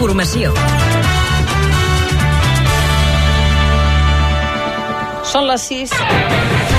Informació. Són les 6.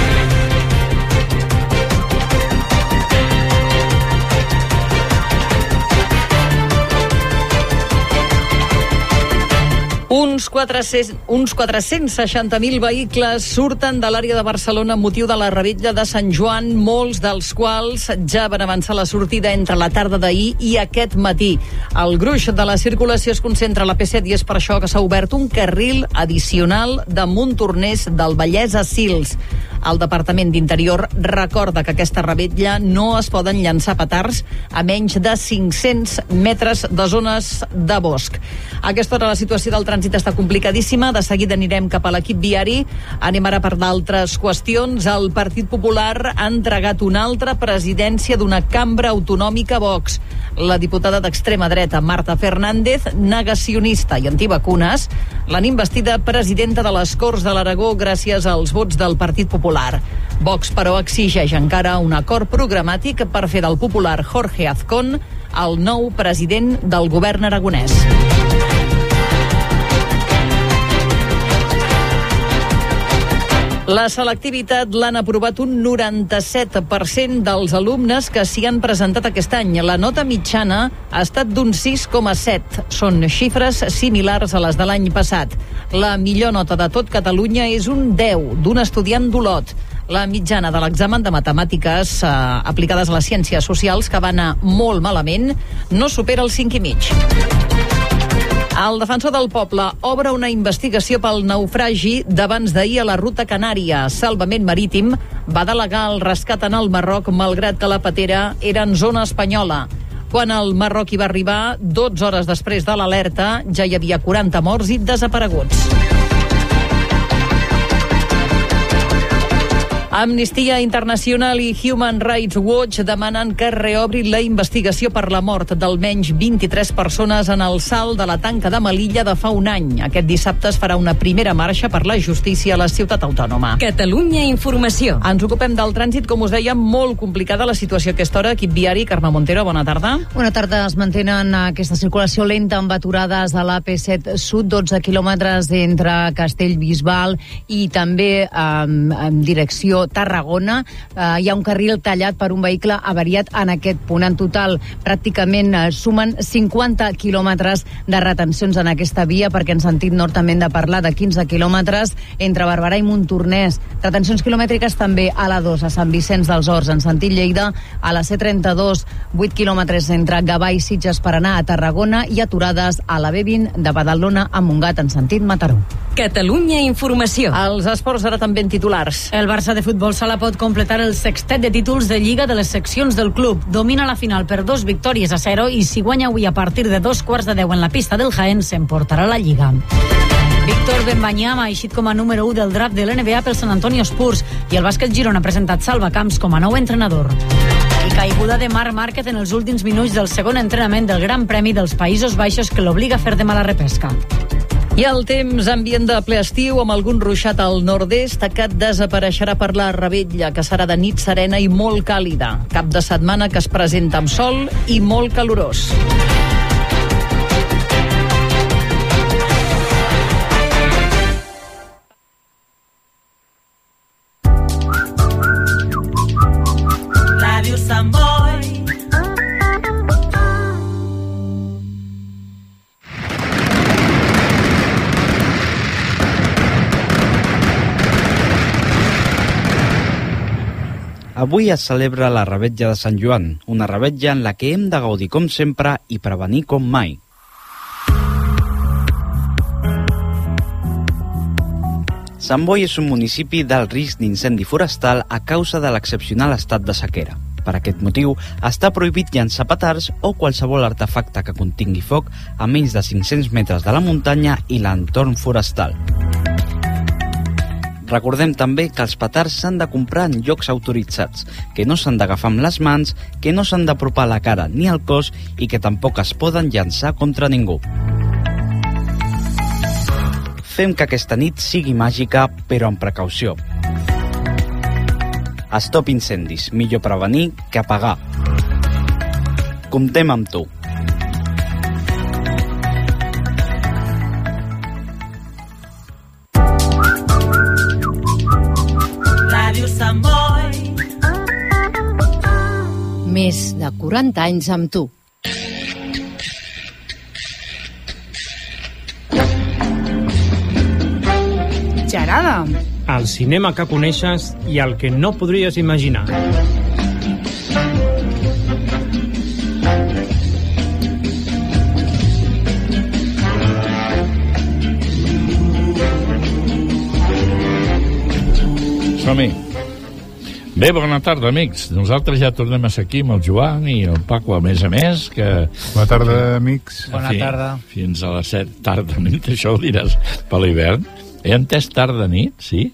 Uns 400 uns 460.000 vehicles surten de l'àrea de Barcelona amb motiu de la rebetlla de Sant Joan, molts dels quals ja van avançar la sortida entre la tarda d'ahir i aquest matí. El gruix de la circulació es concentra a la P7 i és per això que s'ha obert un carril addicional de Montornès del Vallès a Sils. El Departament d'Interior recorda que aquesta rebetlla no es poden llançar petards a menys de 500 metres de zones de bosc. A aquesta hora la situació del trànsit està complicadíssima. De seguida anirem cap a l'equip viari. Anem ara per d'altres qüestions. El Partit Popular ha entregat una altra presidència d'una cambra autonòmica Vox. La diputada d'extrema dreta, Marta Fernández, negacionista i antivacunes, l'han investida presidenta de les Corts de l'Aragó gràcies als vots del Partit Popular. Vox, però, exigeix encara un acord programàtic per fer del popular Jorge Azcón el nou president del govern aragonès. La selectivitat l'han aprovat un 97% dels alumnes que s'hi han presentat aquest any. La nota mitjana ha estat d'un 6,7. Són xifres similars a les de l'any passat. La millor nota de tot Catalunya és un 10 d'un estudiant d'Olot. La mitjana de l'examen de matemàtiques eh, aplicades a les ciències socials, que va anar molt malament, no supera el 5 i mig. El defensor del poble obre una investigació pel naufragi d'abans d'ahir a la ruta canària. Salvament Marítim va delegar el rescat en el Marroc malgrat que la patera era en zona espanyola. Quan el Marroc hi va arribar, 12 hores després de l'alerta, ja hi havia 40 morts i desapareguts. Amnistia Internacional i Human Rights Watch demanen que reobri la investigació per la mort d'almenys 23 persones en el salt de la tanca de Melilla de fa un any. Aquest dissabte es farà una primera marxa per la justícia a la ciutat autònoma. Catalunya Informació. Ens ocupem del trànsit, com us deia, molt complicada la situació a aquesta hora. Equip viari, Carme Montero, bona tarda. Bona tarda. Es mantenen aquesta circulació lenta amb aturades a l'AP7 Sud, 12 quilòmetres entre Castellbisbal i també um, en direcció Tarragona. Uh, hi ha un carril tallat per un vehicle avariat en aquest punt. En total, pràcticament uh, sumen 50 quilòmetres de retencions en aquesta via, perquè en sentit nord també hem de parlar de 15 quilòmetres entre Barberà i Montornès. Retencions quilomètriques també a la 2, a Sant Vicenç dels Horts, en sentit Lleida, a la C32, 8 quilòmetres entre Gavà i Sitges per anar a Tarragona i aturades a la B20 de Badalona a Montgat, en sentit Mataró. Catalunya Informació. Els esports ara també en titulars. El Barça de futbol sala pot completar el sextet de títols de Lliga de les seccions del club. Domina la final per dos victòries a zero i si guanya avui a partir de dos quarts de deu en la pista del Jaén s'emportarà la Lliga. Víctor Benbanyama ha eixit com a número 1 del draft de l'NBA pel San Antonio Spurs i el bàsquet Girona ha presentat Salva Camps com a nou entrenador. I caiguda de Marc Márquez en els últims minuts del segon entrenament del Gran Premi dels Països Baixos que l'obliga a fer de mala repesca. I el temps, ambient de ple estiu, amb algun ruixat al nord-est, que desapareixerà per la rebetlla, que serà de nit serena i molt càlida. Cap de setmana que es presenta amb sol i molt calorós. Avui es celebra la rebetja de Sant Joan, una rebetja en la que hem de gaudir com sempre i prevenir com mai. Sant Boi és un municipi d'alt risc d'incendi forestal a causa de l'excepcional estat de sequera. Per aquest motiu, està prohibit llançar petards o qualsevol artefacte que contingui foc a menys de 500 metres de la muntanya i l'entorn forestal. Recordem també que els petards s'han de comprar en llocs autoritzats, que no s'han d'agafar amb les mans, que no s'han d'apropar la cara ni al cos i que tampoc es poden llançar contra ningú. Fem que aquesta nit sigui màgica, però amb precaució. Stop incendis, millor prevenir que apagar. Comptem amb tu. Més de 40 anys amb tu. Gerada. El cinema que coneixes i el que no podries imaginar. Som-hi. Bé, bona tarda, amics. Nosaltres ja tornem a ser aquí amb el Joan i el Paco, a més a més, que... Bona tarda, amics. Bona tarda. Fins a les 7, tarda nit, això ho diràs per l'hivern. He entès tarda nit, sí?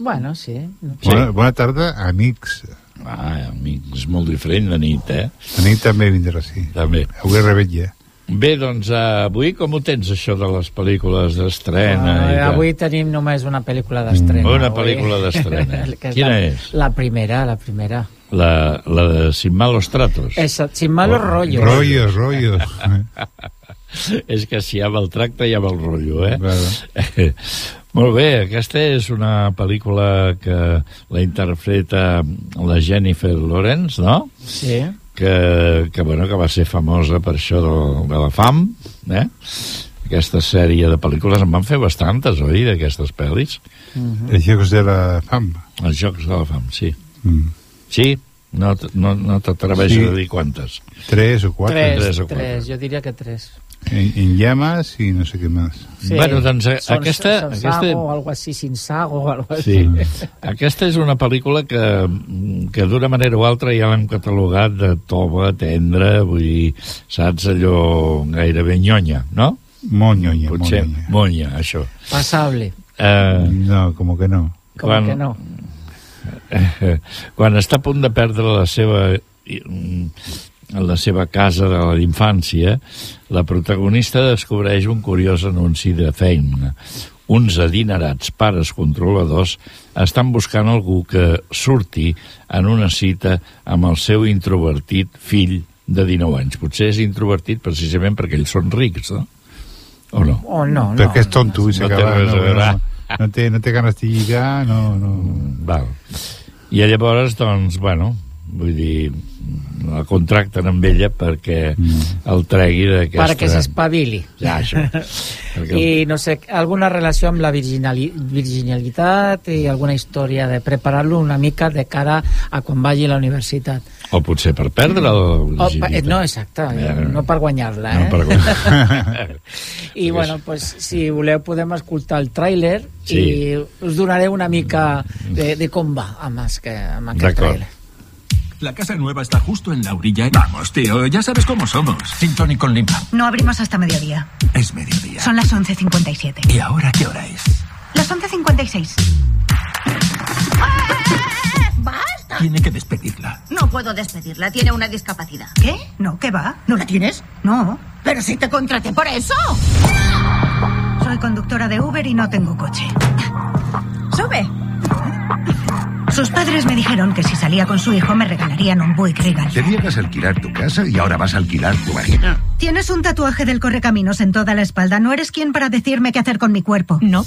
bueno, sí. Bona, bona tarda, amics. Ah, amics, molt diferent de nit, eh? A nit també vindrà, sí. També. Avui rebetlla. Bé, doncs, eh, avui com ho tens, això de les pel·lícules d'estrena? i de- avui tenim només una pel·lícula d'estrena. Una avui. pel·lícula d'estrena. Quina la, és? La primera, la primera. La, la de Sin malos tratos. Esa, sin malos Oh, rollos. Rollos, rollos. és que si hi ha el tracte, hi ha el rotllo, eh? Claro. Molt bé, aquesta és una pel·lícula que la interpreta la Jennifer Lawrence, no? Sí. Que, que, bueno, que va ser famosa per això de, de la fam, eh? Aquesta sèrie de pel·lícules en van fer bastantes, oi, d'aquestes pel·lis? Els jocs de la fam. Els jocs de la fam, sí. Mm. Sí? No, no, no t'atreveixes Sí. a dir quantes. Tres o quatre. Tres, Tres o tres, quatre. jo diria que tres. En, en llamas i no sé què més. Sí. Bueno, doncs, eh, Son- aquesta- son aquesta- Sago, o algo así, sin sago, o algo Sí. así. Aquesta és una pel·lícula que, que d'una manera o altra ja l'hem catalogat de tova, tendra, vull dir, saps, allò gairebé nyonya, no? Molt nyonya, molt Potser nyonya. monya, això. Pasable. Eh, No, com que no. Com Quan- que no. quan està a punt de perdre la seva mm, la seva casa de l'infància, la protagonista descobreix un curiós anunci de feina. Uns adinerats pares controladors estan buscant algú que surti en una cita amb el seu introvertit fill de 19 anys. Potser és introvertit precisament perquè ells són rics, no? O no? Oh, no, no. Perquè és tonto i No s'acaba. a No, veure. no, no, té, no té ganes de lligar, no... no. Val. I llavors, doncs, bueno, vull dir, la contracten amb ella perquè el tregui d'aquesta... Para que s'espavili. Ja, això. Perquè I, no sé, alguna relació amb la virginali virginalitat i alguna història de preparar-lo una mica de cara a quan vagi a la universitat. O potser per perdre la eh, virginitat. no, exacte, Eh, no per guanyar-la. no eh? per guanyar. I, bueno, pues, si voleu podem escoltar el tràiler Sí. i us donaré una mica de, de com va amb, es que, amb aquest D'acord. tràiler. La casa nueva está justo en la orilla. Vamos, tío, ya sabes cómo somos. Sin Tony con limpa. No abrimos hasta mediodía. Es mediodía. Son las 11.57. ¿Y ahora qué hora es? Las 11.56. ¡Basta! Tiene que despedirla. No puedo despedirla. Tiene una discapacidad. ¿Qué? No, ¿qué va? ¿No la tienes? No. Pero si te contraté por eso. Soy conductora de Uber y no tengo coche. Sube. Sus padres me dijeron que si salía con su hijo me regalarían un Buick Regal. Te niegas a alquilar tu casa y ahora vas a alquilar tu marido. Tienes un tatuaje del correcaminos en toda la espalda. No eres quien para decirme qué hacer con mi cuerpo. No.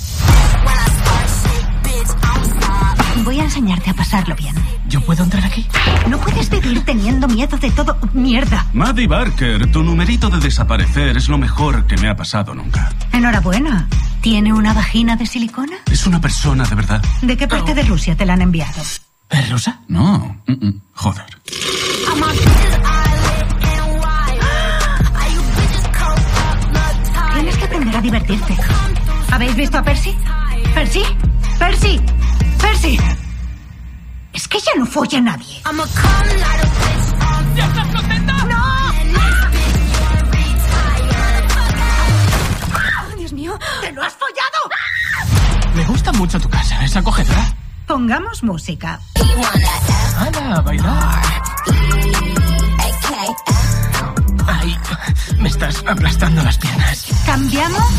Voy a enseñarte a pasarlo bien. ¿Yo puedo entrar aquí? No puedes vivir teniendo miedo de todo. Mierda. Maddie Barker, tu numerito de desaparecer es lo mejor que me ha pasado nunca. Enhorabuena. ¿Tiene una vagina de silicona? Es una persona de verdad. ¿De qué parte de Rusia te la han enviado? ¿Es rusa? No. Mm, mm. Joder. Tienes que aprender a divertirte. ¿Habéis visto a Percy? ¿Percy? ¿Percy? ¡Percy! Es que ya no folla a nadie. ¡No! ¡Dios mío! ¡Te lo has follado! Me gusta mucho tu casa. ¿Es acogedora? Pongamos música. ¡Hala, a bailar! Ay, me estás aplastando las piernas. ¿Cambiamos?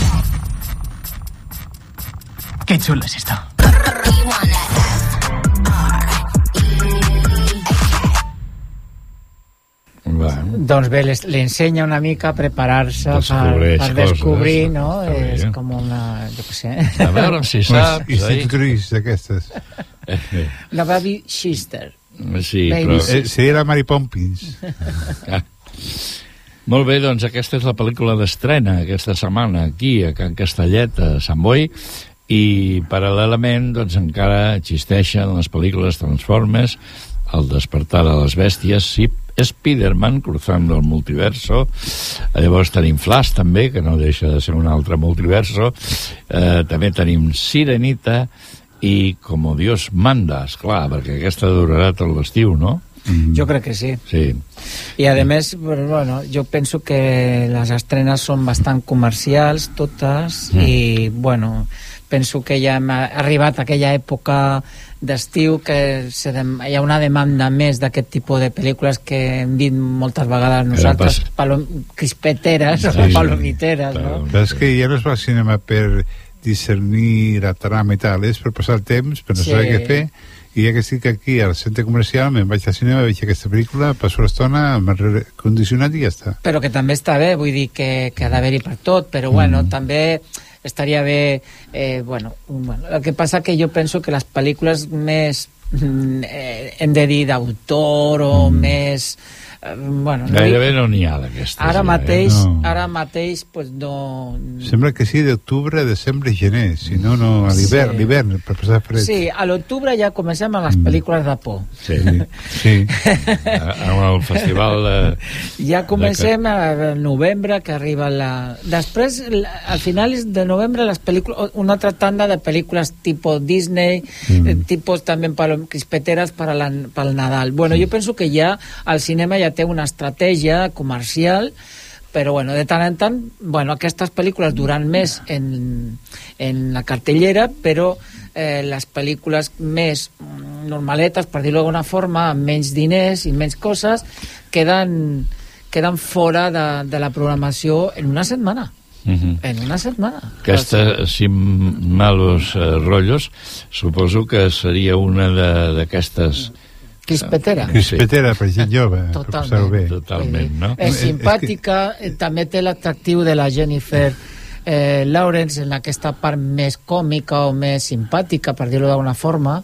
Qué chulo es esto. Doncs bé, ensenya una mica a preparar-se per, per coses, descobrir, no? està bé. És com una... jo què sé. A veure si saps, oi? institutrius d'aquestes. La baby sister. Sí, però... Eh, seria la Mary Pompins. Ah. Molt bé, doncs aquesta és la pel·lícula d'estrena aquesta setmana aquí a Can Castellet, a Sant Boi, i paral·lelament doncs encara existeixen les pel·lícules Transformers, El despertar de les bèsties, sí, Spider-Man, cruzando el multiverso, llavors tenim Flash també, que no deixa de ser un altre multiverso, eh, també tenim Sirenita i Como Dios manda, esclar, perquè aquesta durarà tot l'estiu, no? Jo crec que sí. Sí. I a més, bueno, jo penso que les estrenes són bastant comercials totes Mm. i bueno, penso que ja hem arribat a aquella època d'estiu que se dem hi ha una demanda més d'aquest tipus de pel·lícules que hem dit moltes vegades nosaltres, pas- palom crispeteres o Sí. palomitères, no? Però és que ja no es va al cinema per discernir la trama i tal, és per passar el temps, per no Sí. saber què fer, i ja que estic aquí al centre comercial, me'n vaig al cinema, veig aquesta pel·lícula, passo l'estona, m'he recondicionat i ja està. però que també està bé, vull dir que, que ha d'haver-hi per tot, però bueno, també estaria bé, eh, bueno, bueno, el que passa que jo penso que les pel·lícules més mm, eh, hem de dir d'autor o més eh, bueno, no Gairebé no n'hi ha d'aquestes. ara ja, mateix, Eh? No. ara mateix pues no, Sembla que sí d'octubre, desembre i gener, si no, no, a l'hivern, Sí. l'hivern, per passar fred. Sí, a l'octubre ja comencem amb les pel·lícules de por. Sí. sí. Amb el festival de... Ja comencem a novembre, que arriba la... Després, al final de novembre, les pel·lícules, una altra tanda de pel·lícules tipus Disney, Mm. eh, tipus també palom- crispeteres per a la, pel Nadal. Bueno, jo penso que ja el cinema ja té una estratègia comercial però bueno, de tant en tant bueno, aquestes pel·lícules duran més en, en la cartellera però eh, les pel·lícules més normaletes, per dir-ho d'alguna forma amb menys diners i menys coses queden, queden fora de, de la programació en una setmana Uh -huh. en una setmana Aquesta, sin malos eh, rotllos, suposo que seria una de- d'aquestes... Crispetera. Crispetera per gent jove, per Totalment. bé. Totalment, no? és simpàtica, eh, també té l'atractiu de la Jennifer eh, Lawrence en aquesta part més còmica o més simpàtica, per dir-ho d'alguna forma,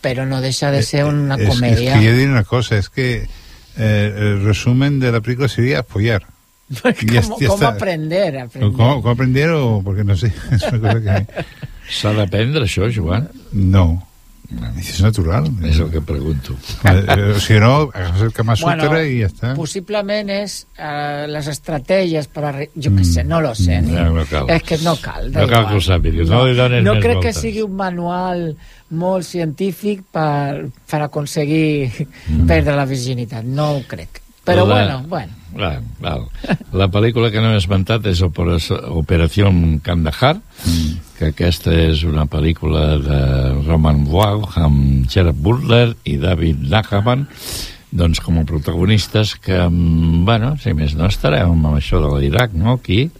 però no deixa de ser una Es- comèdia. Es que yo diré una cosa, es que eh, el resumen de la película sería apoyar. Ya- ¿Cómo, ya cómo aprender? aprender. ¿Cómo, cómo aprender o porque no sé? Es una cosa que... S'ha d'aprendre això, Joan? No. És natural. És el que pregunto. Eh, o sigui, no, agafes el Kama Sutra Bueno, i ja està. Possiblement és eh, les estratègies per arri- jo què sé, no lo sé. Mm, no, no cal. És que no cal. No cal que ho sàpigues, no no més crec que voltes. sigui un manual molt científic per, per aconseguir Mm. perdre la virginitat. No ho crec. Però La- bueno, bueno. Val, val. La pel·lícula que no hem esmentat és Operació, Kandahar, Mm. que aquesta és una pel·lícula de Roman Wow amb Gerard Butler i David Lachaman, doncs com a protagonistes que, mm, bueno, si més no estarem amb això de l'Iraq, no?, aquí.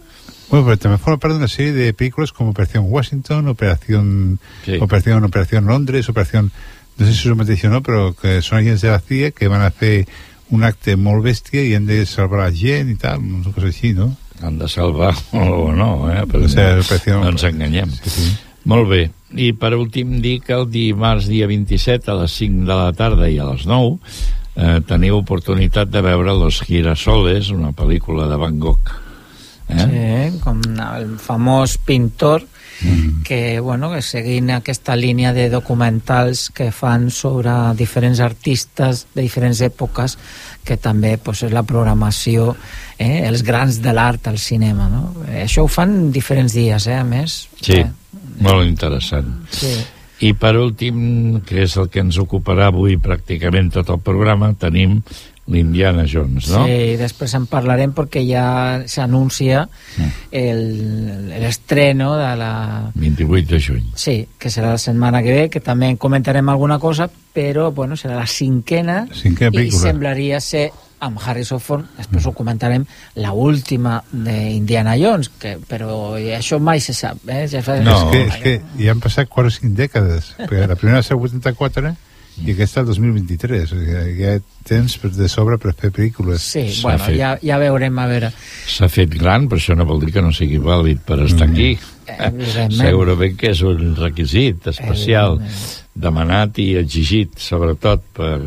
Bueno, pero también forma parte de una serie de películas como Operación Washington, Operación Sí. Operación Operación Londres, Operación... No sé si eso me dicho no, pero que son agents de la CIA que van a hacer un acte molt bèstia i han de salvar la gent i tal, una cosa així, no? Han de salvar o no, eh? Però O sea, no, operació- no ens enganyem. Sí, sí. Molt bé. I per últim dir que el dimarts dia 27 a les 5 de la tarda i a les 9 eh, teniu oportunitat de veure Los Girasoles, una pel·lícula de Van Gogh. Eh? Sí, com el famós pintor que, bueno, que seguint aquesta línia de documentals que fan sobre diferents artistes de diferents èpoques que també pues, és la programació eh, els grans de l'art al cinema no? Això ho fan diferents dies eh, a més Sí, eh, molt interessant. sí. I per últim, que és el que ens ocuparà avui pràcticament tot el programa, tenim l'Indiana Jones, no? Sí, després en parlarem perquè ja s'anuncia el- l'estreno de la 28 de juny. Sí, que serà la setmana que ve, que també en comentarem alguna cosa, però bueno, serà la cinquena, Cinquena i semblaria ser amb Harrison Ford, després ho comentarem, la última d'Indiana Jones, que, però això mai se sap. Eh? Ja fa... és, que, és que ja han passat 4 o 5 dècades, perquè la primera va ser el 84 i aquesta el 2023, o sigui, hi ha temps per- de sobre per fer pel·lícules. Sí, bueno, fet. ja, ja veurem, a veure. S'ha fet gran, però això no vol dir que no sigui vàlid per estar aquí. Evidentment. Segurament que és un requisit especial. demanat i exigit, sobretot per,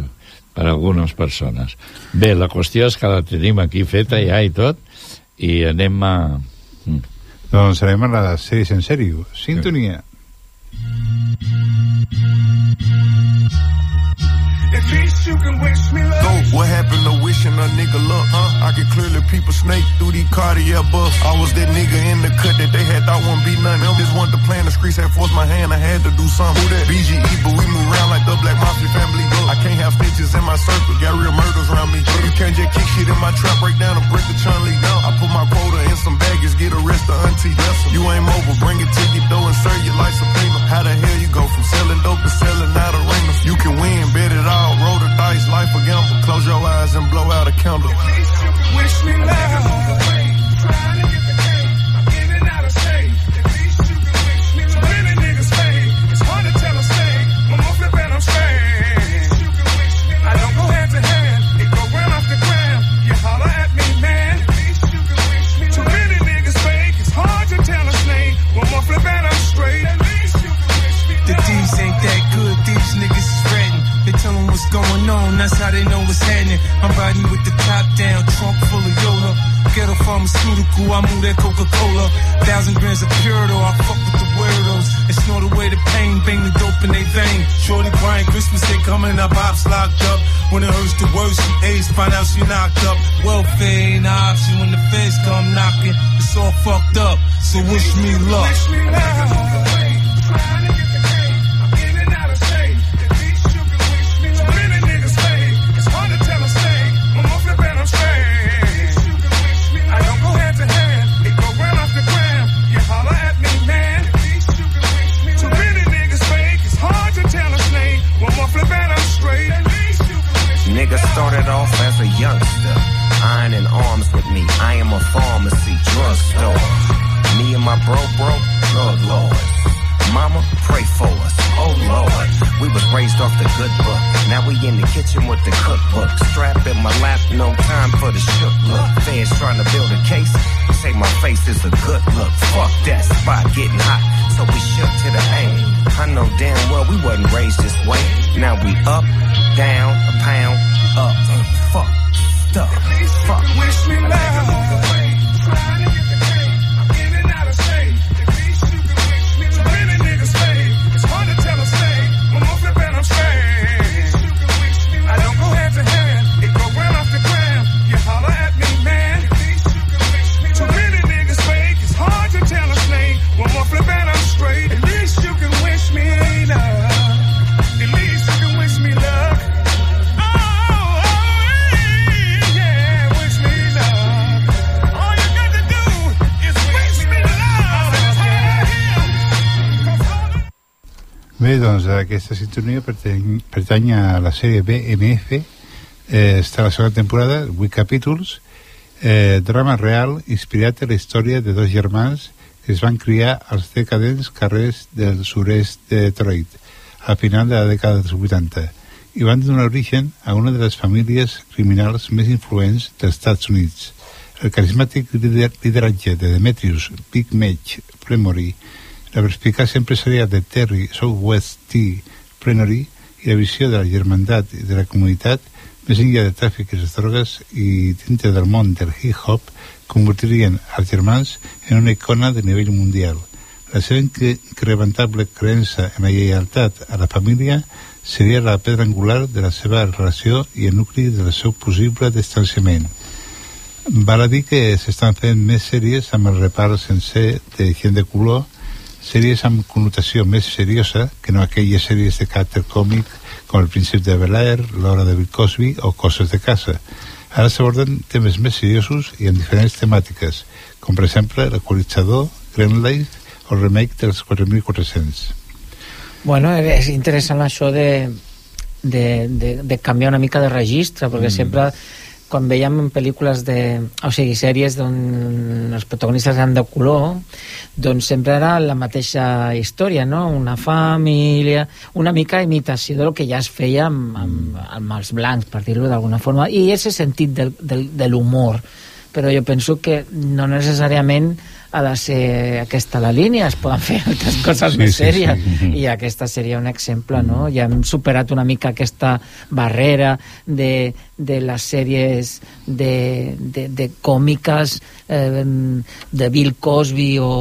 per algunes persones. Bé, la qüestió és que la tenim aquí feta ja i tot, i anem a... Mm. Doncs anem a les sèries en sèrio. Sintonia. Go, what happened to wishing a nigga luck? Huh? I can clearly peep a snake through these Cartier buffs. I was that nigga in the cut that they had thought wouldn't be nothing. Just wanted to play in the streets, had forced my hand, I had to do something. Who that? BGE, but we move around like the Black Mafia family. Go. I can't have stitches in my circle, got real murders around me. You can't just kick shit in my trap, break down and break the chun down. I put my quota in some baggage, get arrested, auntie. You ain't mobile, bring it to your door and serve you like subpoena. How the hell you go from selling dope to selling out arenas? You can win, bet it all, roll the dice, life a gamble. Close your eyes and blow out a candle. Wish me love. Going on, that's how they know what's happening. I'm riding with the top down, trunk full of Yola. Ghetto pharmaceutical, I move that Coca-Cola. Thousand grams of Purito, I fuck with the weirdos. And snort away the pain, bang the dope in they vein. Shorty crying, Christmas day coming up, pops locked up. When it hurts the worst, she AIDS, find out she knocked up. Welfare ain't an option when the feds come knocking. It's all fucked up, so wish me luck. Wish me luck. Started off as a youngster, iron in arms with me. I am a pharmacy drugstore. Me and my bro, bro, drug lords. Mama, pray for us. Oh Lord, we was raised off the good book. Now we in the kitchen with the cookbook. Strap in my lap, no time for the shook look. Fans trying to build a case. Say my face is a good look. Fuck that spot getting hot. So we shook to the aim. I know damn well we wasn't raised this way. Now we up, down, a pound, up. and Fuck, stuff. Fuck. Wish me love. Bé, doncs aquesta sintonia pertany, pertany a la sèrie BMF, eh, està a la segona temporada, 8 capítols, eh, drama real inspirat en la història de dos germans que es van criar als decadents carrers del sud-est de Detroit a final de la dècada dels 80 i van donar origen a una de les famílies criminals més influents dels Estats Units. El carismàtic lider lideratge de Demetrius Big Mage Premory la perspicàcia empresarial de Terry Southwest T. Plenary i la visió de la germandat i de la comunitat més enllà de tràfic de drogues i dintre del món del hip-hop convertirien els germans en una icona de nivell mundial. La seva incre incrementable creença en la lleialtat a la família seria la pedra angular de la seva relació i el nucli del seu possible distanciament. Val a dir que s'estan fent més sèries amb el repart sencer de gent de color sèries amb connotació més seriosa que no aquelles sèries de caràcter còmic com El príncep de Bel-Air, L'hora de Bill Cosby o Coses de casa. Ara s'aborden temes més seriosos i en diferents temàtiques, com per exemple l'equalitzador, Life o el remake dels 4400. Bueno, és interessant això de, de, de, de canviar una mica de registre, perquè mm. sempre quan veiem en pel·lícules de... o sigui, sèries on els protagonistes eren de color, doncs sempre era la mateixa història, no? Una família, una mica imitació del que ja es feia amb, amb, amb els blancs, per dir-ho d'alguna forma, i ese sentit del, del, de l'humor però jo penso que no necessàriament ha de ser aquesta la línia, es poden fer altres coses Sí, més sí, sèries sí. i aquesta seria un exemple, no? Ja hem superat una mica aquesta barrera de, de les sèries de, de, de còmiques eh, de Bill Cosby o,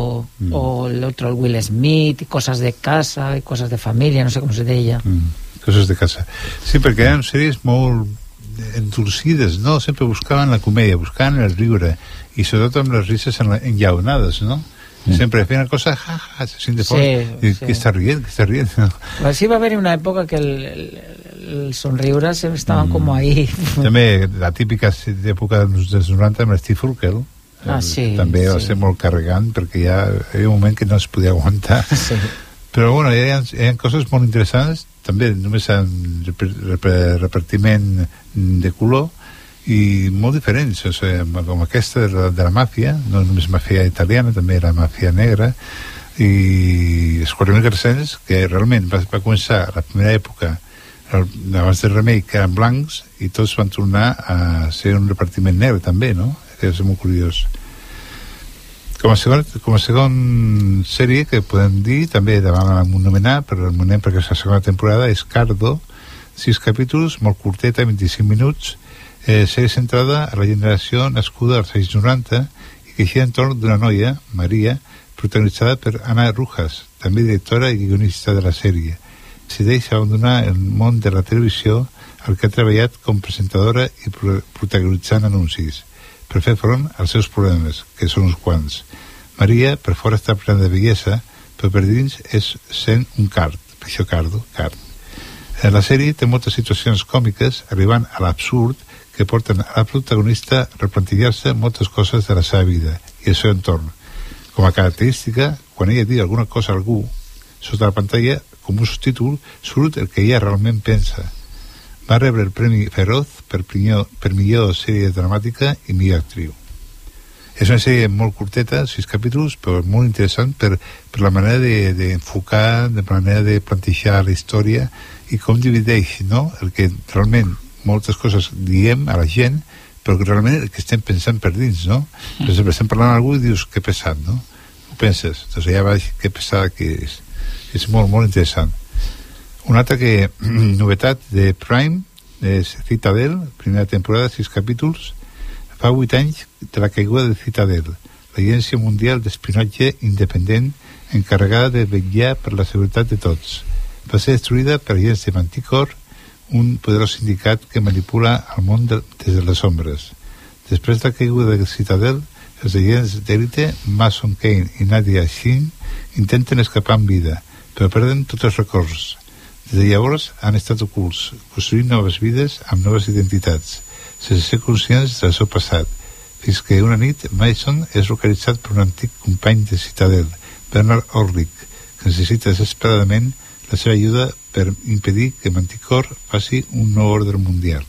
Mm. o l'altre, el Will Smith, i coses de casa, i coses de família, no sé com se deia. Mm, coses de casa. Sí, perquè eren sèries molt endolcides, no? Sempre buscaven la comèdia, buscaven el riure, i sobretot amb les risses en enllaunades, no? Mm. Sempre feien una cosa, ja, ja, se fora, Sí, i sí. que està rient, que està rient. No? Pues sí va haver una època que el, el, el somriure sempre estaven mm. com ahí. També la típica època dels dels 90 amb l'Steve Urkel, Ah, sí, també va sí. ser molt carregant perquè ja hi havia un moment que no es podia aguantar. Sí. Però bueno, hi ha, hi ha coses molt interessants, també només en repartiment de color, i molt diferents, o sigui, com aquesta de la, de la màfia, no només màfia italiana, també la màfia negra, i 4.000 Crescents, que realment va, va començar la primera època abans del remei que eren blancs i tots van tornar a ser un repartiment negre també, no? Que és molt curiós com a, segon, com a segon sèrie que podem dir, també davant anomenar per el moment perquè és la segona temporada és Cardo, sis capítols molt curteta, 25 minuts eh, sèrie centrada a la generació nascuda als anys 90 i que gira entorn d'una noia, Maria protagonitzada per Ana Rujas també directora i guionista de la sèrie. Decideix abandonar el món de la televisió al que ha treballat com presentadora i pro protagonitzant anuncis per fer front als seus problemes, que són uns quants. Maria, per fora està plena de bellesa, però per dins és sent un card, això cardo, card. Eh, La sèrie té moltes situacions còmiques, arribant a l'absurd, que porten a la protagonista a replantejar-se moltes coses de la seva vida i el seu entorn. Com a característica, quan ella diu alguna cosa a algú, sota la pantalla, com un subtítol, surt el que ella realment pensa. Va rebre el Premi Feroz per, millor, per millor sèrie dramàtica i millor actriu. És una sèrie molt curteta, sis capítols, però molt interessant per, per la manera d'enfocar, de, de manera de plantejar la història i com divideix no? el que realment moltes coses diem a la gent, però que realment el que estem pensant per dins, no? Per exemple, estem parlant amb algú i dius, que pesat, no? Ho penses, doncs allà baix, que pesat que és. És molt, molt interessant. Una altra que, novetat de Prime és Citadel, primera temporada, sis capítols, fa vuit anys de la caiguda de Citadel, l'agència mundial d'espionatge independent encarregada de vetllar per la seguretat de tots. Va ser destruïda per agents de Manticore, un poderós sindicat que manipula el món de, des de les ombres. Després de la caiguda de Citadel, els agents d'élite, Mason Kane i Nadia Shin, intenten escapar amb vida, però perden tots els records. Des de llavors han estat ocults, construint noves vides amb noves identitats, sense ser conscients del seu passat, fins que una nit Mason és localitzat per un antic company de Citadel, Bernard Orlick, que necessita desesperadament la seva ajuda per impedir que Manticore faci un nou ordre mundial.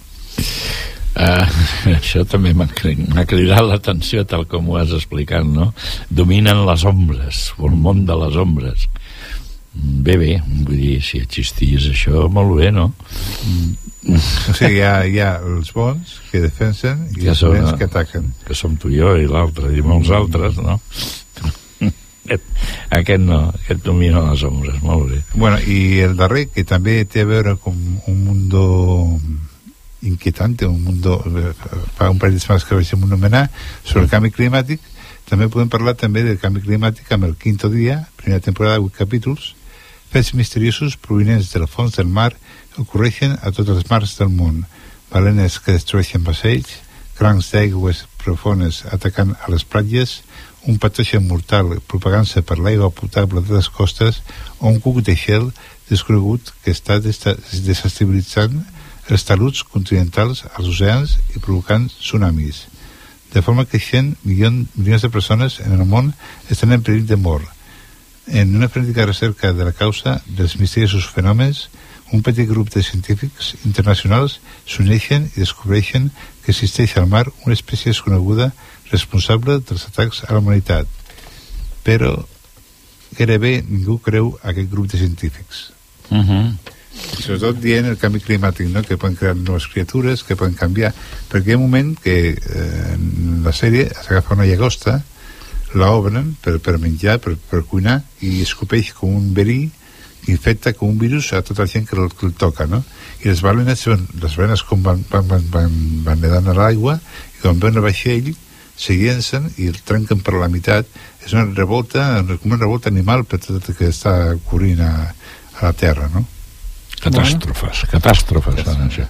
Uh, això també m'ha cri- m'ha cridat l'atenció tal com ho has explicat, no? Dominen les ombres, el món de les ombres. Bé, bé, vull dir, si existís això, molt bé, no? O sigui, hi ha, hi ha els bons que defensen i els són, dolents que ataquen. Que som tu i jo i l'altre, i molts altres, no? Aquest, aquest no, aquest domina les ombres, molt bé. Bueno, i el darrer, que també té a veure com un mundo inquietante, un mundo eh, fa un parell de setmanes que vaig anomenar sobre el canvi climàtic, també podem parlar també del canvi climàtic amb el quinto dia, primera temporada, 8 capítols, fets misteriosos provinents del fons del mar ocorreixen a totes les mars del món. Balenes que destrueixen vaixells, crancs d'aigües profones atacant a les platges, un patogen mortal propagant-se per l'aigua potable de les costes o un cuc de gel desconegut que està desestabilitzant els taluts continentals als oceans i provocant tsunamis. De forma creixent, milion, milions de persones en el món estan en perill de mort. En una frenètica recerca de la causa dels misteriosos fenòmens, un petit grup de científics internacionals s'uneixen i descobreixen que existeix al mar una espècie desconeguda responsable dels atacs a la humanitat. Però gairebé ningú creu aquest grup de científics. Uh -huh. sobretot dient el canvi climàtic, no? que poden crear noves criatures, que poden canviar. Perquè hi ha un moment que eh, en la sèrie s'agafa una llagosta, la obren per, per menjar, per, per cuinar, i escopeix com un verí que infecta com un virus a tota la gent que el, que el toca, no? I les balenes, són, les balenes com van, van, van, van, van nedant a l'aigua, i quan veuen el vaixell, se llencen i el trenquen per la meitat. És una revolta, com una revolta animal per tot el que està ocorrent a, a la Terra, no? Catàstrofes, catàstrofes són això.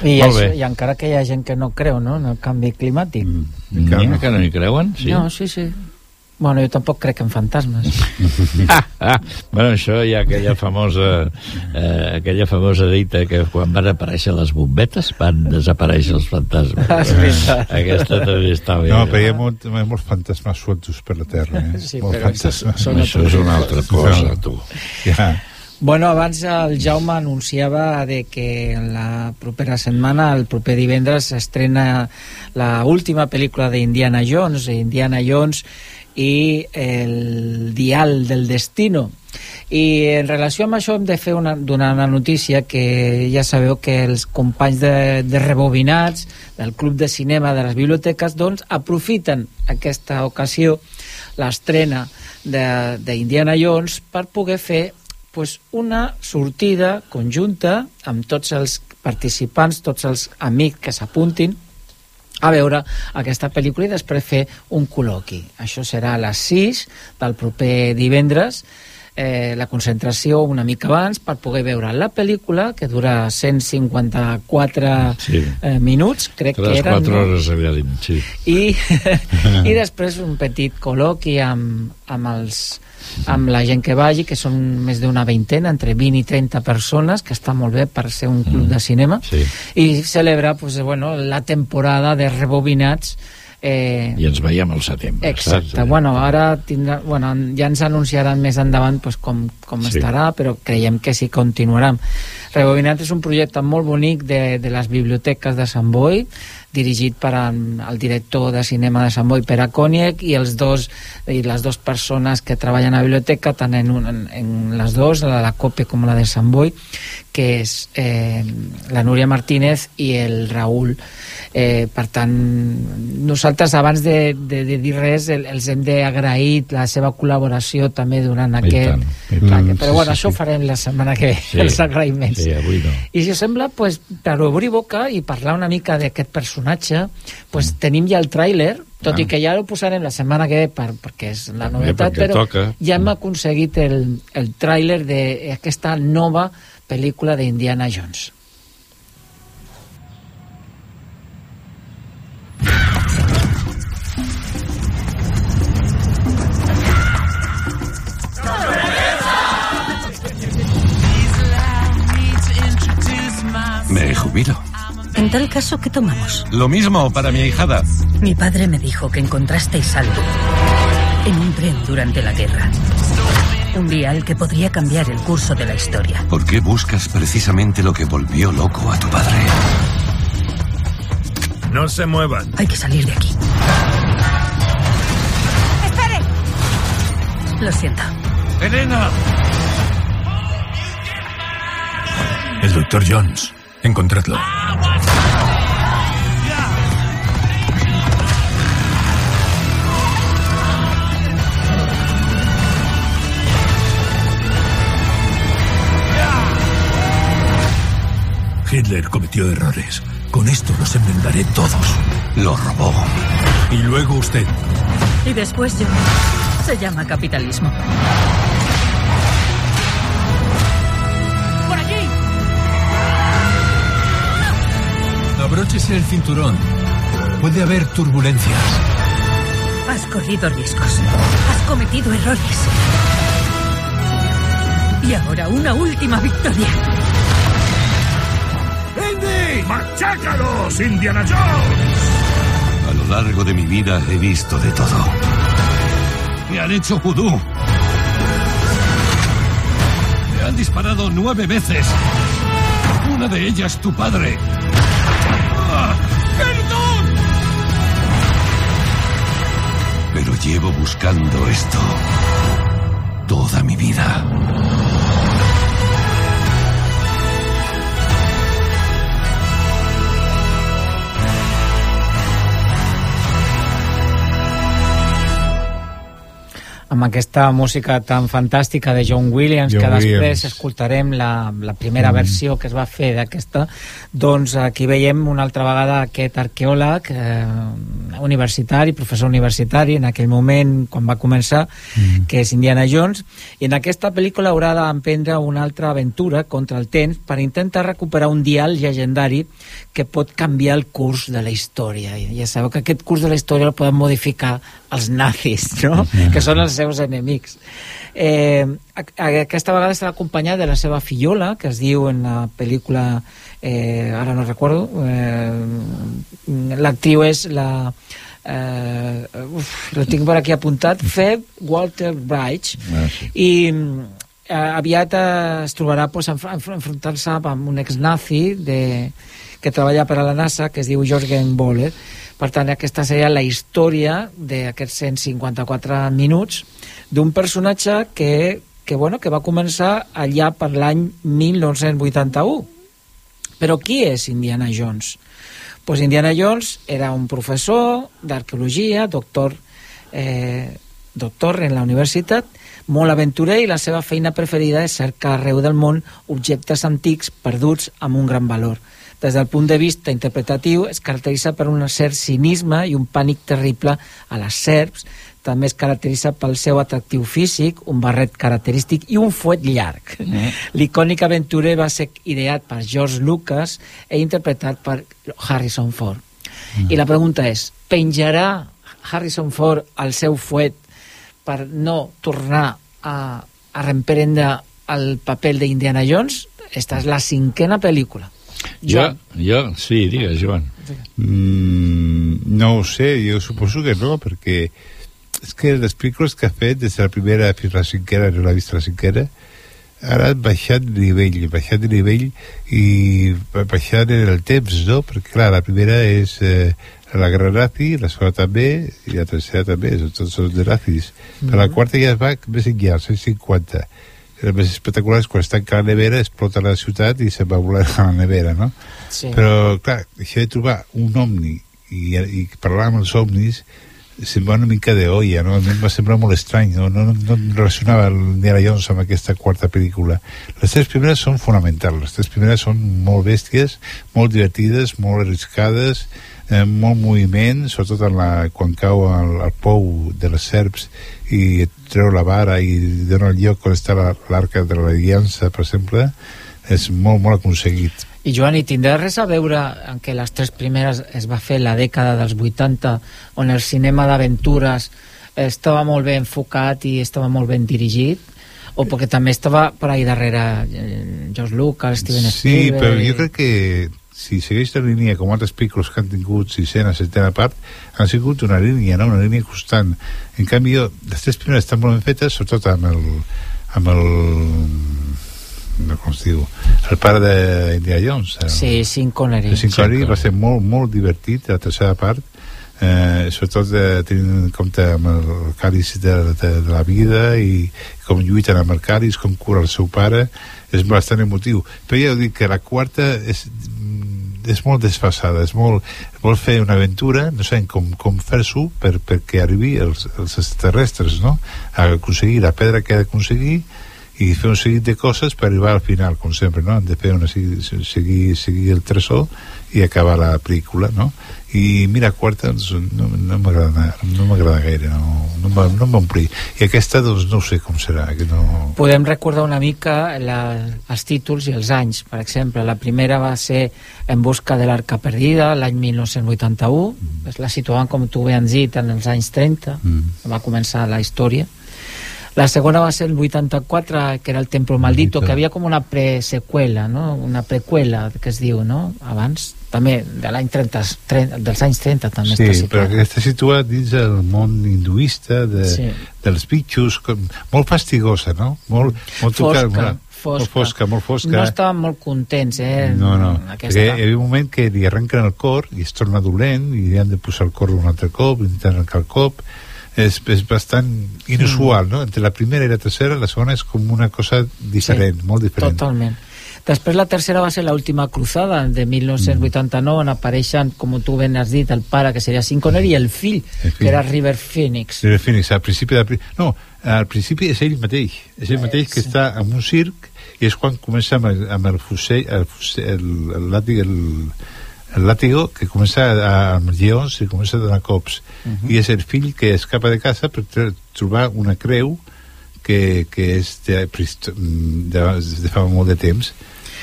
I, Molt bé. això, I encara que hi ha gent que no creu no, en el canvi climàtic. Mm. N'hi ha que no hi creuen? Sí. No, sí, sí. Bueno, jo tampoc crec en fantasmes. ah, ah. Bueno, això hi ha aquella famosa eh, aquella famosa dita que quan van aparèixer les bombetes van desaparèixer els fantasmes. És veritat. Aquesta també està bé. No, però hi ha, molt, hi ha molts fantasmes sueltos per la Terra. Eh? Sí, Molts fantasmes. són Això és una altra cosa, tu. Ja. Bueno, abans el Jaume anunciava de que la propera setmana, el proper divendres, s'estrena la última pel·lícula d'Indiana Jones, Indiana Jones i el Dial del Destino. I en relació amb això hem de fer una, donar una notícia que ja sabeu que els companys de, de rebobinats del Club de Cinema de les Biblioteques doncs aprofiten aquesta ocasió l'estrena d'Indiana Jones per poder fer pues, una sortida conjunta amb tots els participants, tots els amics que s'apuntin a veure aquesta pel·lícula i després fer un col·loqui. Això serà a les 6 del proper divendres, eh, la concentració una mica abans per poder veure la pel·lícula, que dura 154 Sí. eh, minuts, crec que 3 eren. 4 no? hores allà dins, sí. I, i després un petit col·loqui amb, amb els amb la gent que vagi, que són més d'una veintena, entre 20 i 30 persones, que està molt bé per ser un club de cinema, Sí. i celebra pues, bueno, la temporada de rebobinats eh, I ens veiem al setembre, Exacte, saps? bueno, ara tindrà, bueno, ja ens anunciaran més endavant pues, com, com Sí. estarà, però creiem que sí continuaran. Rebobinat és un projecte molt bonic de, de les biblioteques de Sant Boi, dirigit per el director de cinema de Sant Boi, Pere Koniec, i els dos i les dues persones que treballen a la biblioteca, tant en, un, en, en les dues, la de la COPE com la de Sant Boi, que és eh, la Núria Martínez i el Raül. Eh, per tant, nosaltres abans de, de, de dir res el, els hem d'agrair la seva col·laboració també durant I aquest... tant, i tant. que- però Sí, bueno, sí, això ho sí. farem la setmana que ve, Sí. els agraïments. Sí, avui no. I si us sembla, pues, per obrir boca i parlar una mica d'aquest personatge, pues, tenim ja el tràiler, tot Mm. Ah. i que ja el posarem la setmana que ve per, perquè és la novetat, perquè però toca. ja hem aconseguit el, el tràiler d'aquesta nova pel·lícula d'Indiana Jones. Me jubilo. En tal caso, ¿qué tomamos? Lo mismo para mi ahijada. Mi padre me dijo que encontrasteis algo en un tren durante la guerra. Un vial que podría cambiar el curso de la historia. ¿Por qué buscas precisamente lo que volvió loco a tu padre? No se muevan. Hay que salir de aquí. ¡Espere! Lo siento. ¡Elena! El doctor Jones. Encontradlo. Hitler cometió errores. Con esto los enmendaré todos. Lo robó. Y luego usted. Y después yo. Se llama capitalismo. ¡Por allí! Abróchese el cinturón. Puede haber turbulencias. Has corrido riesgos. Has cometido errores. Y ahora una última victoria. ¡Machácalos, Indiana Jones! A lo largo de mi vida he visto de todo. Me han hecho vudú. Me han disparado nueve veces. Una de ellas tu padre. ¡Ah! ¡Perdón! Pero llevo buscando esto toda mi vida. Amb aquesta música tan fantàstica de John Williams, John que després Williams. escoltarem la, la primera Mm. versió que es va fer d'aquesta, doncs aquí veiem una altra vegada aquest arqueòleg eh, universitari, professor universitari, en aquell moment, quan va començar, Mm. que és Indiana Jones, i en aquesta pel·lícula haurà d'emprendre una altra aventura contra el temps per intentar recuperar un dial llegendari que pot canviar el curs de la història. Ja sabeu que aquest curs de la història el poden modificar els nazis, no? que són els seus enemics. Eh, aquesta vegada estarà acompanyada de la seva fillola, que es diu en la pel·lícula, eh, ara no recordo, eh, l'actriu és la... Eh, uf, lo tinc per aquí apuntat, Feb Walter Bright, Ah, sí. i eh, aviat eh, es trobarà pues, enf enf enfrontant-se amb un ex-nazi de, que treballa per a la NASA que es diu Jorgen Boller per tant aquesta seria la història d'aquests 154 minuts d'un personatge que, que, bueno, que va començar allà per l'any 1981 però qui és Indiana Jones? Pues Indiana Jones era un professor d'arqueologia, doctor, eh, doctor en la universitat, molt aventurer i la seva feina preferida és cercar arreu del món objectes antics perduts amb un gran valor. Des del punt de vista interpretatiu es caracteritza per un cert cinisme i un pànic terrible a les serps, també es caracteritza pel seu atractiu físic, un barret característic i un fuet llarg. Mm. L'icònic aventurer va ser ideat per George Lucas i interpretat per Harrison Ford. Mm. I la pregunta és, penjarà Harrison Ford el seu fuet per no tornar a, a reemprendre el paper d'Indiana Jones? Esta és la cinquena pel·lícula. Jo, jo, sí, digues, Joan. Mm, no ho sé, jo suposo que no, perquè és que les pel·lícules que ha fet des de la primera fins a la cinquena, no l'ha vist la cinquena, ara han baixat de nivell, baixat de nivell i baixat en el temps, no? Perquè, clar, la primera és eh, la guerra nazi, la segona també, i la tercera també, són tots són de nazis. Mm Però la quarta ja es va més enllà, als 150. El més espectacular és quan es tanca la nevera, explota la ciutat i se'n va volar a la nevera, no? Sí. Però, clar, això de trobar un omni i, i parlar amb els omnis sembla una mica de olla, no? A mi em va semblar molt estrany, no, no, no relacionava el Indiana Jones amb aquesta quarta pel·lícula. Les tres primeres són fonamentals, les tres primeres són molt bèsties, molt divertides, molt arriscades, eh, molt moviment, sobretot en la, quan cau al, al pou de les serps i et treu la vara i dona el lloc on està la- l'arca de l'aliança, per exemple, és molt, molt aconseguit. I Joan, i tindrà res a veure en què les tres primeres es va fer la dècada dels 80, on el cinema d'aventures estava molt ben enfocat i estava molt ben dirigit? O perquè també estava per ahí darrere eh, George Lucas, Steven Sí, Spielberg... però jo crec que si segueix la línia com altres pel·lícules que han tingut sisena, setena part, han sigut una línia, no? una línia constant. En canvi, jo, les tres primeres estan molt ben fetes, sobretot amb el, amb el no, com es diu, el pare d'Indiana Jones. El, Sí, Sean Connery. el Sean Connery va ser molt, molt divertit, la tercera part, eh, sobretot de, tenint en compte amb el càlice de, de, de la vida i com lluiten amb el càlice, com cura el seu pare, és bastant emotiu. Però ja dic que la quarta és, és molt desfasada, és molt, vol fer una aventura, no saben com, com fer-s'ho per, arribi els, els extraterrestres, no? A aconseguir la pedra que ha d'aconseguir i fer un seguit de coses per arribar al final, com sempre, no? Han de fer una, seguir, seguir, el tresor i acabar la pel·lícula, no? I mira, quarta, doncs, no, no m'agrada no m'agrada gaire, no, no, no m'ompli. I aquesta, doncs, no sé com serà, que no... Podem recordar una mica la, els títols i els anys. Per exemple, la primera va ser En busca de l'arca perdida, l'any 1981. Mm. La situaven, com tu bé has dit, en els anys 30. Mm. Va començar la història. La segona va ser el 84, que era el Templo Maldito, que havia com una preseqüela, no? una preqüela, que es diu, no? Abans, també de l'any 30, 30, dels anys 30 també Sí, està però situat. que està situat dins el món hinduista de, Sí. dels bitxos, com, molt fastigosa, no? Molt, molt Fosca, tocat, molt, fosca. molt fosca, molt fosca. No estaven molt contents, eh? No, no, en perquè Aquesta... hi havia un moment que li arrenquen el cor i es torna dolent i li han de posar el cor un altre cop, intentant arrencar el cop és, és bastant inusual, no? Entre la primera i la tercera, la segona és com una cosa diferent, molt diferent. Totalment. Després la tercera va ser l'última cruzada, de 1989, on apareixen, com tu ben has dit, el pare, que seria Sean Connery, i el fill, El fill. que era River Phoenix. River Phoenix, al principi de... No, al principi és ell mateix. És ell mateix que està en un circ i és quan comença amb el, amb el fusell, el, fusell, el, el, làtig, el, el làtigo que comença a, amb lleons i comença a donar cops. Mhm. I és el fill que escapa de casa per tr- trobar una creu que, que és de, prehist- de, de fa molt de temps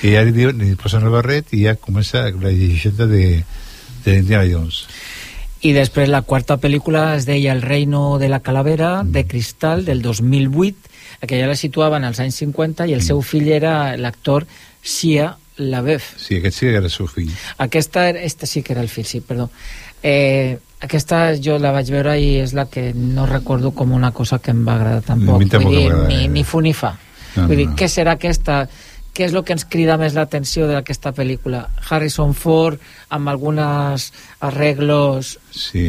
i ja li, diuen, li posen el barret i ja comença la llegenda de, de Indiana Jones. I després la quarta pel·lícula es deia El reino de la calavera, de cristal, del 2008, que ja la situaven als anys 50, i el seu fill era l'actor Shia LaBeouf. Sí, aquest sí que era el seu fill. Aquesta, esta sí que era el fill, sí, perdó. Eh, aquesta jo la vaig veure i és la que no recordo com una cosa que em va agradar tampoc. Vull dir, ni, ni fu ni fa. No, Vull no, dir, no. què serà aquesta... Què és el que ens crida més l'atenció d'aquesta pel·lícula? Harrison Ford amb alguns arreglos Sí.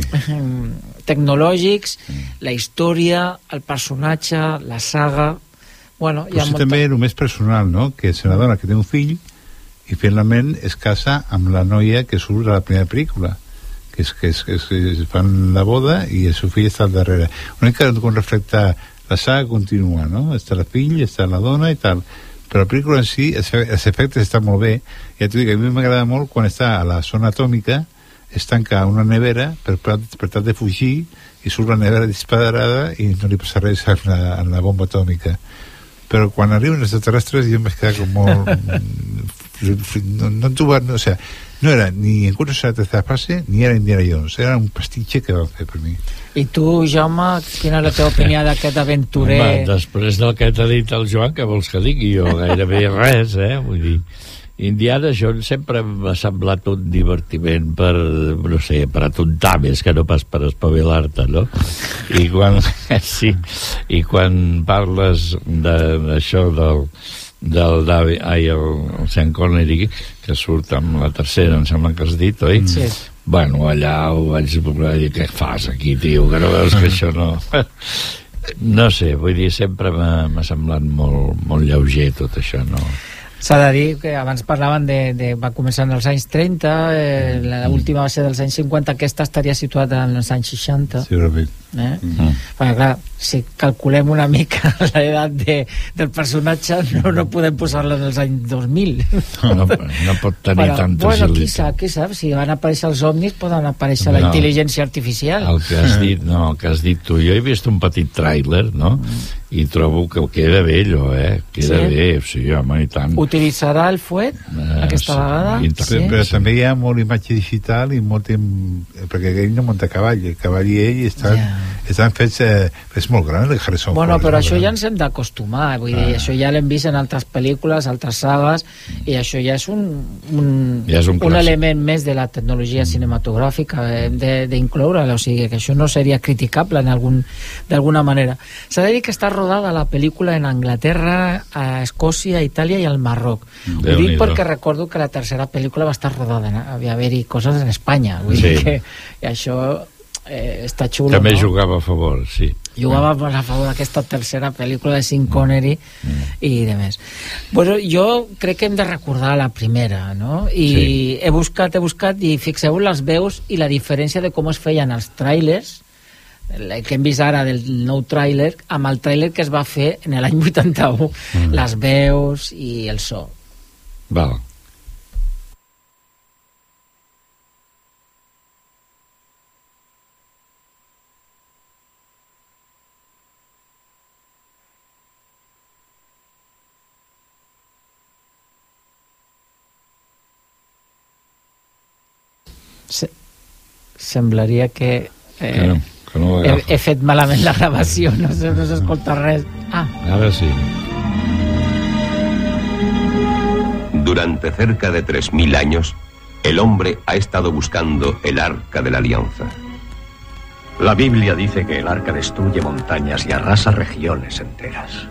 tecnològics, la història, el personatge, la saga... Bueno, hi Però ha sí molta... també el més personal, no? Que se n'adona que té un fill i finalment es casa amb la noia que surt a la primera pel·lícula que és que, és, que, que es fan la boda i el seu fill està al darrere. Una mica com reflecta la saga continua no? està el fill, està la dona i tal. Però la pel·lícula en si, els, els efectes estan molt bé. Ja t'ho dic, a mi m'agrada molt quan està a la zona atòmica es tanca una nevera per, per tal de fugir i surt la nevera disparada i no li passa res a la, a la bomba atòmica. Però quan arriben els extraterrestres jo em vaig quedar com molt no, no, no, no, o sea, no era ni en la tercera fase ni era Indiana Jones, era un pastitxe que van fer per mi I tu, Jaume, quina és la teva opinió d'aquest aventurer? Home, després del que t'ha dit el Joan, que vols que digui jo? Gairebé res, eh? Vull dir, Indiana Jones sempre m'ha semblat un divertiment per, no sé, per atontar més que no pas per espavilar-te, no? I quan, sí, i quan parles de- d'això del, del David, ai, el, el Sean Connery, que surt amb la tercera, em sembla que has dit, oi? Sí. Bueno, allà ho vaig dir, què fas aquí, tio? Que no veus que això no... No sé, vull dir, sempre m'ha semblat molt, molt lleuger tot això, no? S'ha de dir que abans parlaven de, de... va començar en els anys 30, eh, l'última va ser dels anys 50, aquesta estaria situada en els anys 60. Segurament. Eh? Mm. Perquè, clar, si calculem una mica l'edat de, del personatge, no, no podem posar-la en els anys 2000. No, no pot tenir Però, tanta bueno, qui agilitat. sap, qui sap, si van aparèixer els ovnis poden aparèixer la No. intel·ligència artificial. El que has dit, no, el que has dit tu. Jo he vist un petit tràiler, no? I trobo que queda bé, allò, eh? Queda Sí? bé, sí, home, i tant. Utilitzarà el fuet Eh, aquesta sí, vegada? i Sí, tant. però també hi ha molt imatge digital i molt im- perquè ell no munta cavall el cavall i ell estan, estan fets eh, és molt gran el Harrison Bueno, Ford, però això molt ja gran. ens hem d'acostumar, vull dir, Ah. això ja l'hem vist en altres pel·lícules, altres sagues, i això ja és un, un, Ja és un un element més de la tecnologia cinematogràfica, hem de- d'incloure-la, o sigui, que això no seria criticable en algun- d'alguna manera. S'ha de dir que està rodada la pel·lícula en Anglaterra, a Escòcia, Itàlia i al Marroc. Ho dic perquè recordo que la tercera pel·lícula va estar rodada, havia haver-hi coses en Espanya, vull Sí. dir que i això eh, està xulo, També no? jugava a favor, sí. jugava a favor d'aquesta tercera pel·lícula de Sean Connery i de més. Bueno, jo crec que hem de recordar la primera, no? I Sí. he buscat, he buscat i fixeu les veus i la diferència de com es feien els trailers el que hem vist ara del nou tràiler amb el tràiler que es va fer en l'any 81 Mm. les veus i el so Val. Semblaria que eh, Que no, que no he, l'agafa. he fet malament la gravació no, se- no s'escolta res ah, Ara sí. Durante cerca de 3.000 años, el hombre ha estado buscando el arca de la alianza. La Biblia dice que el arca destruye montañas y arrasa regiones enteras.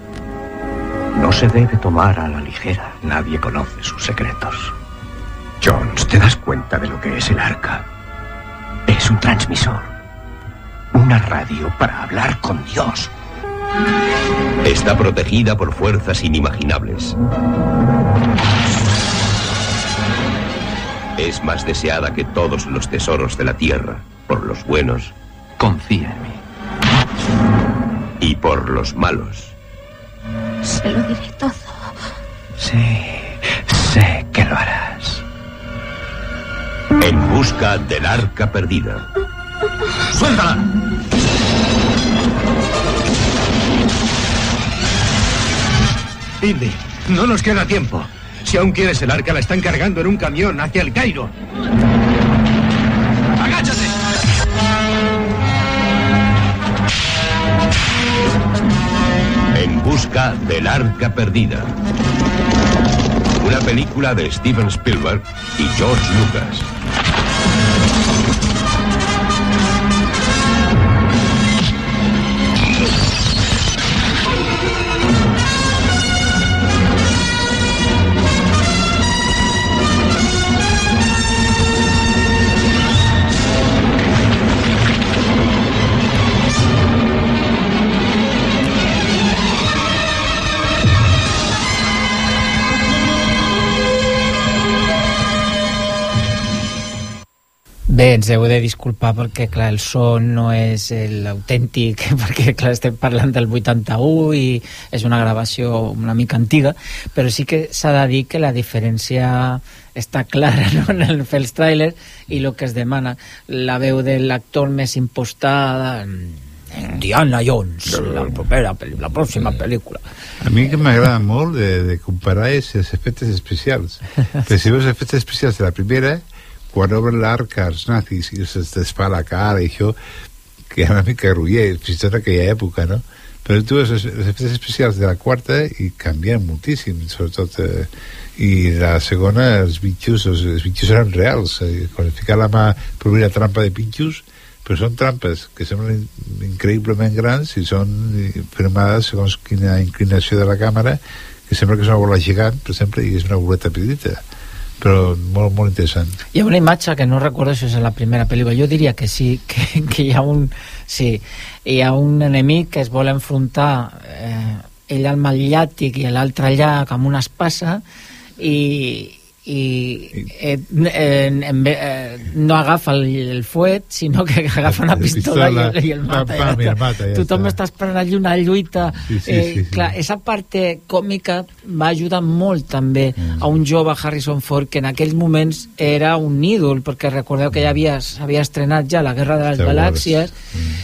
No se debe tomar a la ligera. Nadie conoce sus secretos. Jones, ¿te das cuenta de lo que es el arca? Es un transmisor. Una radio para hablar con Dios. Está protegida por fuerzas inimaginables. es más deseada que todos los tesoros de la tierra por los buenos. Confía en mí. Y por los malos. Se lo diré todo. Sí, En busca del arca perdida. ¡Suéltala! Indy, no nos queda tiempo. Si aún quieres el arca, la están cargando en un camión hacia el Cairo. ¡Agáchate! En busca del arca perdida. Una película de Steven Spielberg y George Lucas. Thank you. Bé, ens heu de disculpar perquè, clar, el so no és l'autèntic, perquè, clar, estem parlant del 81 i és una gravació una mica antiga, però sí que s'ha de dir que la diferència està clara no? en el fer els trailers i el que es demana. La veu de l'actor més impostada, Diana Jones, la, propera, la pròxima pel·lícula. A mi que m'agrada molt de, de comparar és els efectes especials. Perquè si veus els efectes especials de la primera, quan obren l'arca als nazis i se'ls desfà la cara i això, que era una mica gruller, fins i tot en aquella època, no? Però tu veus els, els efectes especials de la quarta i canvien moltíssim, sobretot... Eh, i la segona, els bitxos, els, els bitxos eren reals. Eh, quan es la mà per obrir la trampa de bitxos, però són trampes que semblen increïblement grans i són eh, firmades segons quina inclinació de la càmera que sembla que és una bola gegant per exemple i és una boleta petita però molt, molt interessant. Hi ha una imatge que no recordo si és la primera pel·lícula, jo diria que sí, que, que hi ha un... Sí, hi ha un enemic que es vol enfrontar eh, ell al mal llàtic i l'altre allà amb una espasa i, i eh, ve- eh, no agafa el, el fuet sinó que agafa una La pistola, pistola, i, el, i el pam, mata, pam, i ja el mata, ja tothom està. està esperant allí una lluita Sí, sí, eh, sí, sí. clar, esa parte còmica va ajudar molt també Mm. a un jove Harrison Ford que en aquells moments era un ídol perquè recordeu que ja havia, s'havia estrenat ja la Guerra de les Star. Galàxies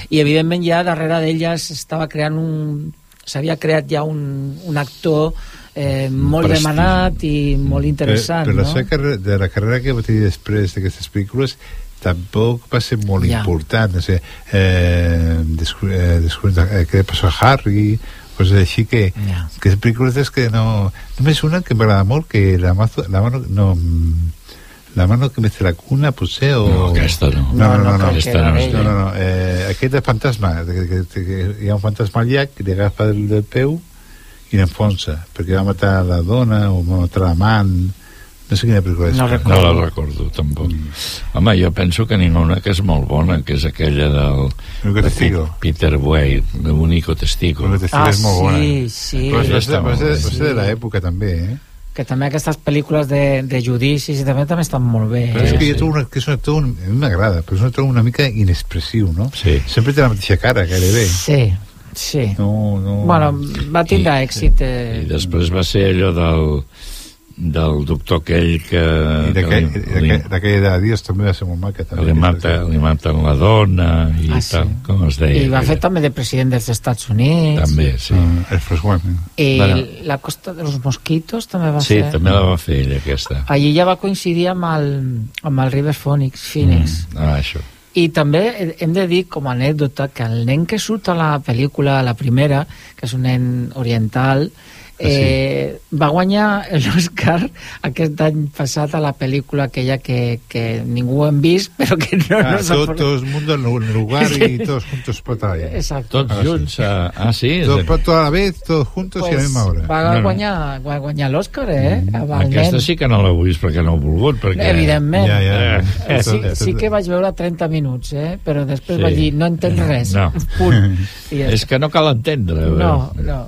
i evidentment ja darrere d'ella s'estava creant un s'havia creat ja un, un actor eh, molt prestigi. demanat i molt interessant però, però la no? seva carrera, de la carrera que va tenir després d'aquestes pel·lícules tampoc va ser molt Ja. important o sigui, eh, eh, descobrint eh, què passó a Harry coses així que, Ja. que pel·lícules és que no només una que m'agrada molt que la, mazo, la mano no, la mano que mece la cuna potser o... No, aquesta no. no, no, no, no, Aquesta no és no, no, no. Eh, aquest de fantasma que, que, que, que hi ha un fantasma al llac que li agafa el, del peu i l'enfonsa perquè va matar la dona o va matar l'amant no sé quina pel·lícula és No No la recordo, tampoc. Home, jo penso que n'hi ha una que és molt bona, que és aquella del... Único de testigo. Peter Weir, de Único Testigo. Único testigo Ah, és molt bona. sí, sí. però és, és, de, bé. és de l'època també eh? que també aquestes pel·lícules de, de judicis i també també estan molt bé però és eh? que jo trobo una, que és un actor un, a mi m'agrada però és un actor una mica inexpressiu no? Sí. sempre té la mateixa cara gairebé sí, sí no, no... bueno, va tindre èxit eh, I després va ser allò del, del doctor aquell que, i d'aquella de Dios també va ser molt maca que també, li, mata, li maten la dona i Ah, sí. tal, com es deia. i va fer també de president dels Estats Units També, sí. Ah, el First One i Bueno. la costa de los mosquitos també va Sí, ser també la va fer ella, aquesta. allí ja va coincidir amb el, amb el River Phoenix, Phoenix Mm, ah, això. I també hem de dir com a anècdota que el nen que surt a la pel·lícula, la primera, que és un nen oriental, eh, va guanyar l'Oscar aquest any passat a la pel·lícula aquella que, que ningú hem vist però que no, ah, no por- todo el mundo en un lugar y todos juntos por batalla Exacto. Tots junts, ah, ah sí? Todo, pero toda la vez, todos juntos y a la misma hora. va No, no. guanyar, va guanyar l'Oscar eh? el Aquesta sí que no l'he vist perquè no he volgut, perquè... Evidentment. Ja, ja. Eh, sí, sí que vaig veure 30 minuts, eh? però després Sí. vaig dir, no entenc res. No. Punt. I És que no cal entendre. eh? No, no.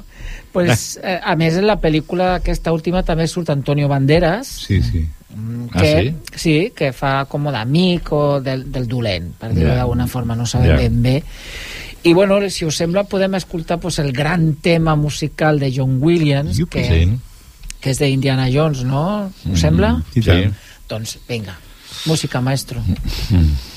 Pues, eh, a més, en la pel·lícula aquesta última també surt Antonio Banderas, Sí, sí. Mm, Ah, que, sí? sí, que fa com d'amic o del, del dolent, per dir-ho Ja. d'alguna forma, no sabem Ja. ben bé. I bueno, si us sembla, podem escoltar pues, el gran tema musical de John Williams, que, Sí. que és d'Indiana Jones, no? Us Mm, sembla? sí. Sí. Doncs vinga, música, maestro. Mm. Thank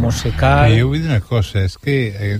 musical... Eh, jo vull dir una cosa, és que eh,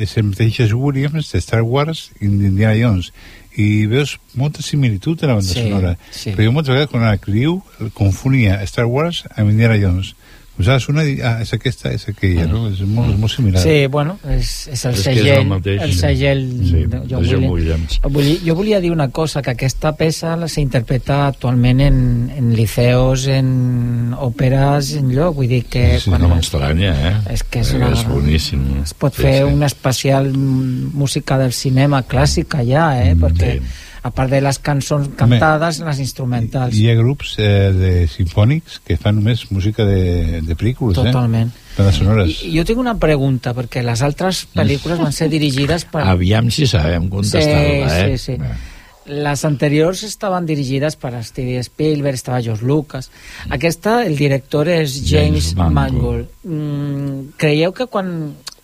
és el mateix Williams de Star Wars i d'Indiana Jones i veus molta similitud en la banda Sí, sonora. sí. Però jo moltes vegades quan escriu confonia Star Wars amb Indiana Jones. Usaves una i dic, ah, és aquesta, és aquella, no? És molt, és molt similar. Sí, bueno, és, és el És que és el segell, mateix. el segell Sí, de John de John Williams. Jo volia dir una cosa, que aquesta peça la s'interpreta actualment en, en liceos, en òperes, en lloc, vull dir que... Sí, no m'estranya, eh? És que és una- És boníssim. Es pot fer una especial música del cinema clàssica ja, eh? Mm, Perquè a part de les cançons cantades, les instrumentals. Hi ha grups eh, de sinfònics que fan només música de, de pel·lícules, Totalment. eh? Sonores. I, jo tinc una pregunta, perquè les altres pel·lícules van ser dirigides per... Aviam si sabem contestar-la, eh? Sí, sí, sí. Les anteriors estaven dirigides per Steven Spielberg, estava George Lucas. Aquesta, el director és James, James Mangold. Mangold. Mm, creieu que quan...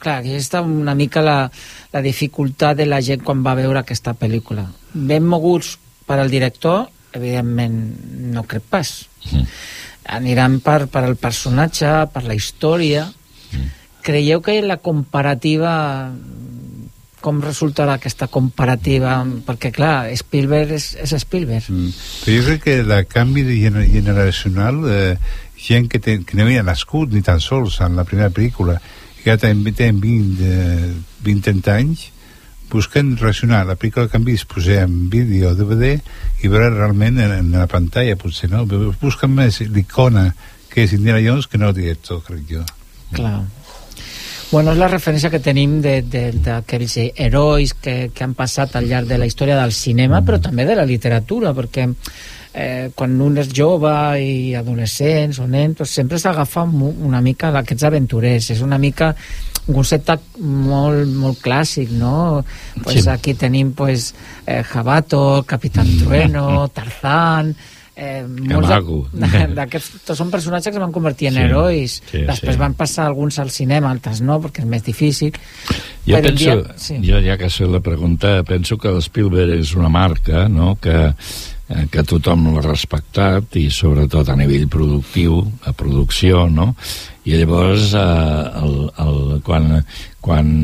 Clar, aquí està una mica la, la dificultat de la gent quan va veure aquesta pel·lícula. Ben moguts per al director, evidentment no crec pas. Aniran per, per el personatge, per la història. Creieu que la comparativa com resultarà aquesta comparativa perquè clar, Spielberg és, és Spielberg Mm. Però jo crec que el canvi generacional eh, gent que, ten, que no havia nascut ni tan sols en la primera pel·lícula que ja tenen, tenen 20, eh, 20-30 anys busquen relacionar la pel·lícula que han vist posar en vídeo o DVD i veure realment en, en la pantalla potser no? busquen més l'icona que és Indiana Jones que no el director crec jo clar Bueno, és la referència que tenim d'aquells herois que, que han passat al llarg de la història del cinema, però també de la literatura, perquè eh, quan un és jove i adolescents o nen, doncs sempre s'agafa una mica d'aquests aventurers. És una mica un concepte molt, molt clàssic, no? Pues Sí. Aquí tenim pues, eh, Jabato, Capitán Trueno, Tarzán... Eh, molts de- maco. d'aquests són personatges que es van convertir en Sí, herois sí, després sí. van passar alguns al cinema altres no, perquè és més difícil Jo Però penso, dia- sí. jo ja que sé la pregunta, penso que l'Spielberg és una marca, no?, que, que tothom l'ha respectat i sobretot a nivell productiu, a producció, no? I llavors, eh, el, el, quan, quan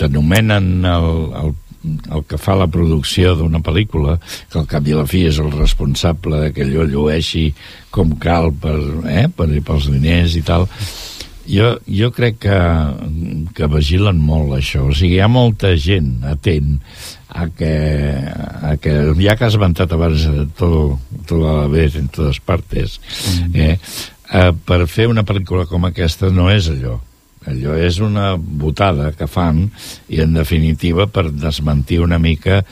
t'anomenen el, el el que fa la producció d'una pel·lícula, que al cap i la fi és el responsable que allò llueixi com cal per, eh, per, pels diners i tal, jo, jo crec que, que vigilen molt això. O sigui, hi ha molta gent atent a que, a que ja que has abans tot, tot a la vez en totes partes, eh, eh, per fer una pel·lícula com aquesta no és allò. Allò és una botada que fan i, en definitiva, per desmentir una mica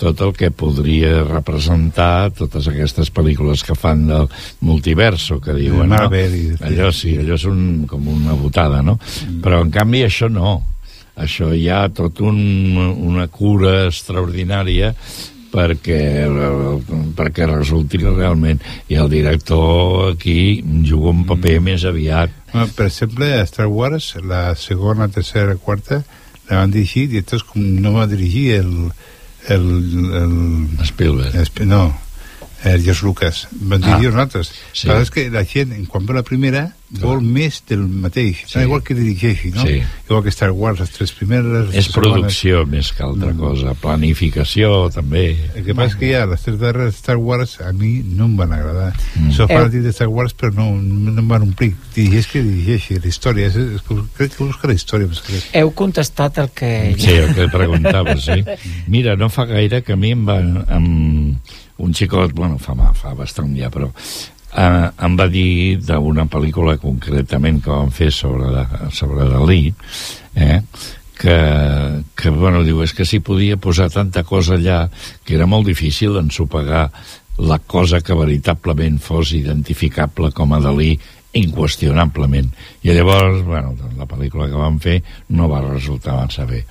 tot el que podria representar totes aquestes pel·lícules que fan del multiverso, que diuen, no? Allò sí, allò és un, com una botada, no? Però, en canvi, això no. Això hi ha tot un, una cura extraordinària perquè, perquè resulti que realment. I el director aquí juga un paper més aviat. Bueno, per exemple, a Star Wars, la segona, tercera, quarta, la van dirigir i com no va dirigir el... el, el Spielberg. El, no, el George Lucas. Van dirigir ah, nosaltres. Sí. Però és que la gent, en quan ve la primera, vol més del mateix. Sí. Sí. Igual que dirigeixi, no? Sí. Igual que Star Wars, les tres primeres... les és segones. producció més que altra cosa planificació també El que passa és que ja les tres darreres de Star Wars a mi no em van agradar. Mm. Mm. Soc Eh. de Star Wars però no, no em van omplir. Dirigeix que dirigeixi, la història. És, és, que crec que busca la història. Més res. heu contestat el que Sí, el que preguntava, sí. Mira, no fa gaire que a mi em va... Amb un xicot, bueno, fa, fa bastant ja, però eh, em va dir d'una pel·lícula concretament que vam fer sobre, la, sobre Dalí, eh, que, que, bueno, diu, és que s'hi podia posar tanta cosa allà que era molt difícil ensopegar la cosa que veritablement fos identificable com a Dalí inqüestionablement. I llavors, bueno, doncs la pel·lícula que vam fer no va resultar massa bé.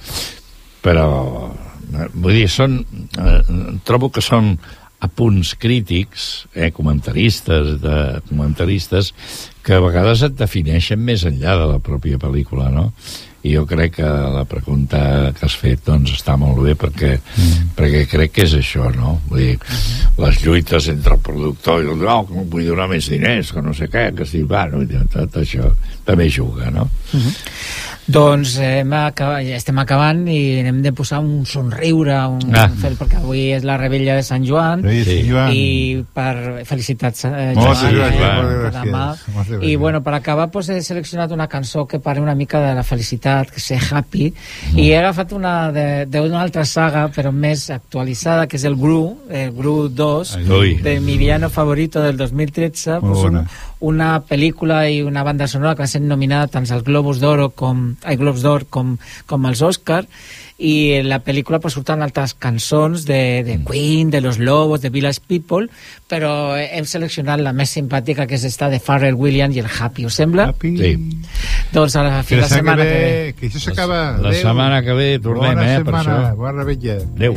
Però, eh, vull dir, són, eh, trobo que són apunts crítics, eh, comentaristes, de comentaristes, que a vegades et defineixen més enllà de la pròpia pel·lícula, no? I jo crec que la pregunta que has fet doncs, està molt bé perquè, mm. perquè crec que és això, no? Vull dir, les lluites entre el productor i el no, que vull donar més diners, que no sé què, que si va, no? tot això també juga, no? Mm -hmm. Doncs eh, hem acabat, ja estem acabant i hem de posar un somriure un Ah. fel, perquè avui és la rebella de Sant Joan, Sí, Joan. i per felicitats eh, Joan, gràcies, eh, demà. moltes i bueno, per acabar pues, he seleccionat una cançó que parla una mica de la felicitat que és Happy i he agafat una de- d'una altra saga però més actualitzada que és el Gru el Gru 2 Ui. de mi villano favorito del 2013 Molt pues, un. Una pel·lícula i una banda sonora que va ser nominada tant als Globus d'Oro com ai, Globus d'Or com, com als Oscar i en la pel·lícula pues, surten altres cançons de, de Queen, de Los Lobos, de Village People però hem seleccionat la més simpàtica que és esta de Pharrell Williams i el Happy, us sembla? Happy. Sí. Doncs ara, Que fins la la setmana que ve. ve, que això s'acaba. La Adéu. setmana que ve tornem, Bona eh, per setmana, això. Bona rebella. Adéu.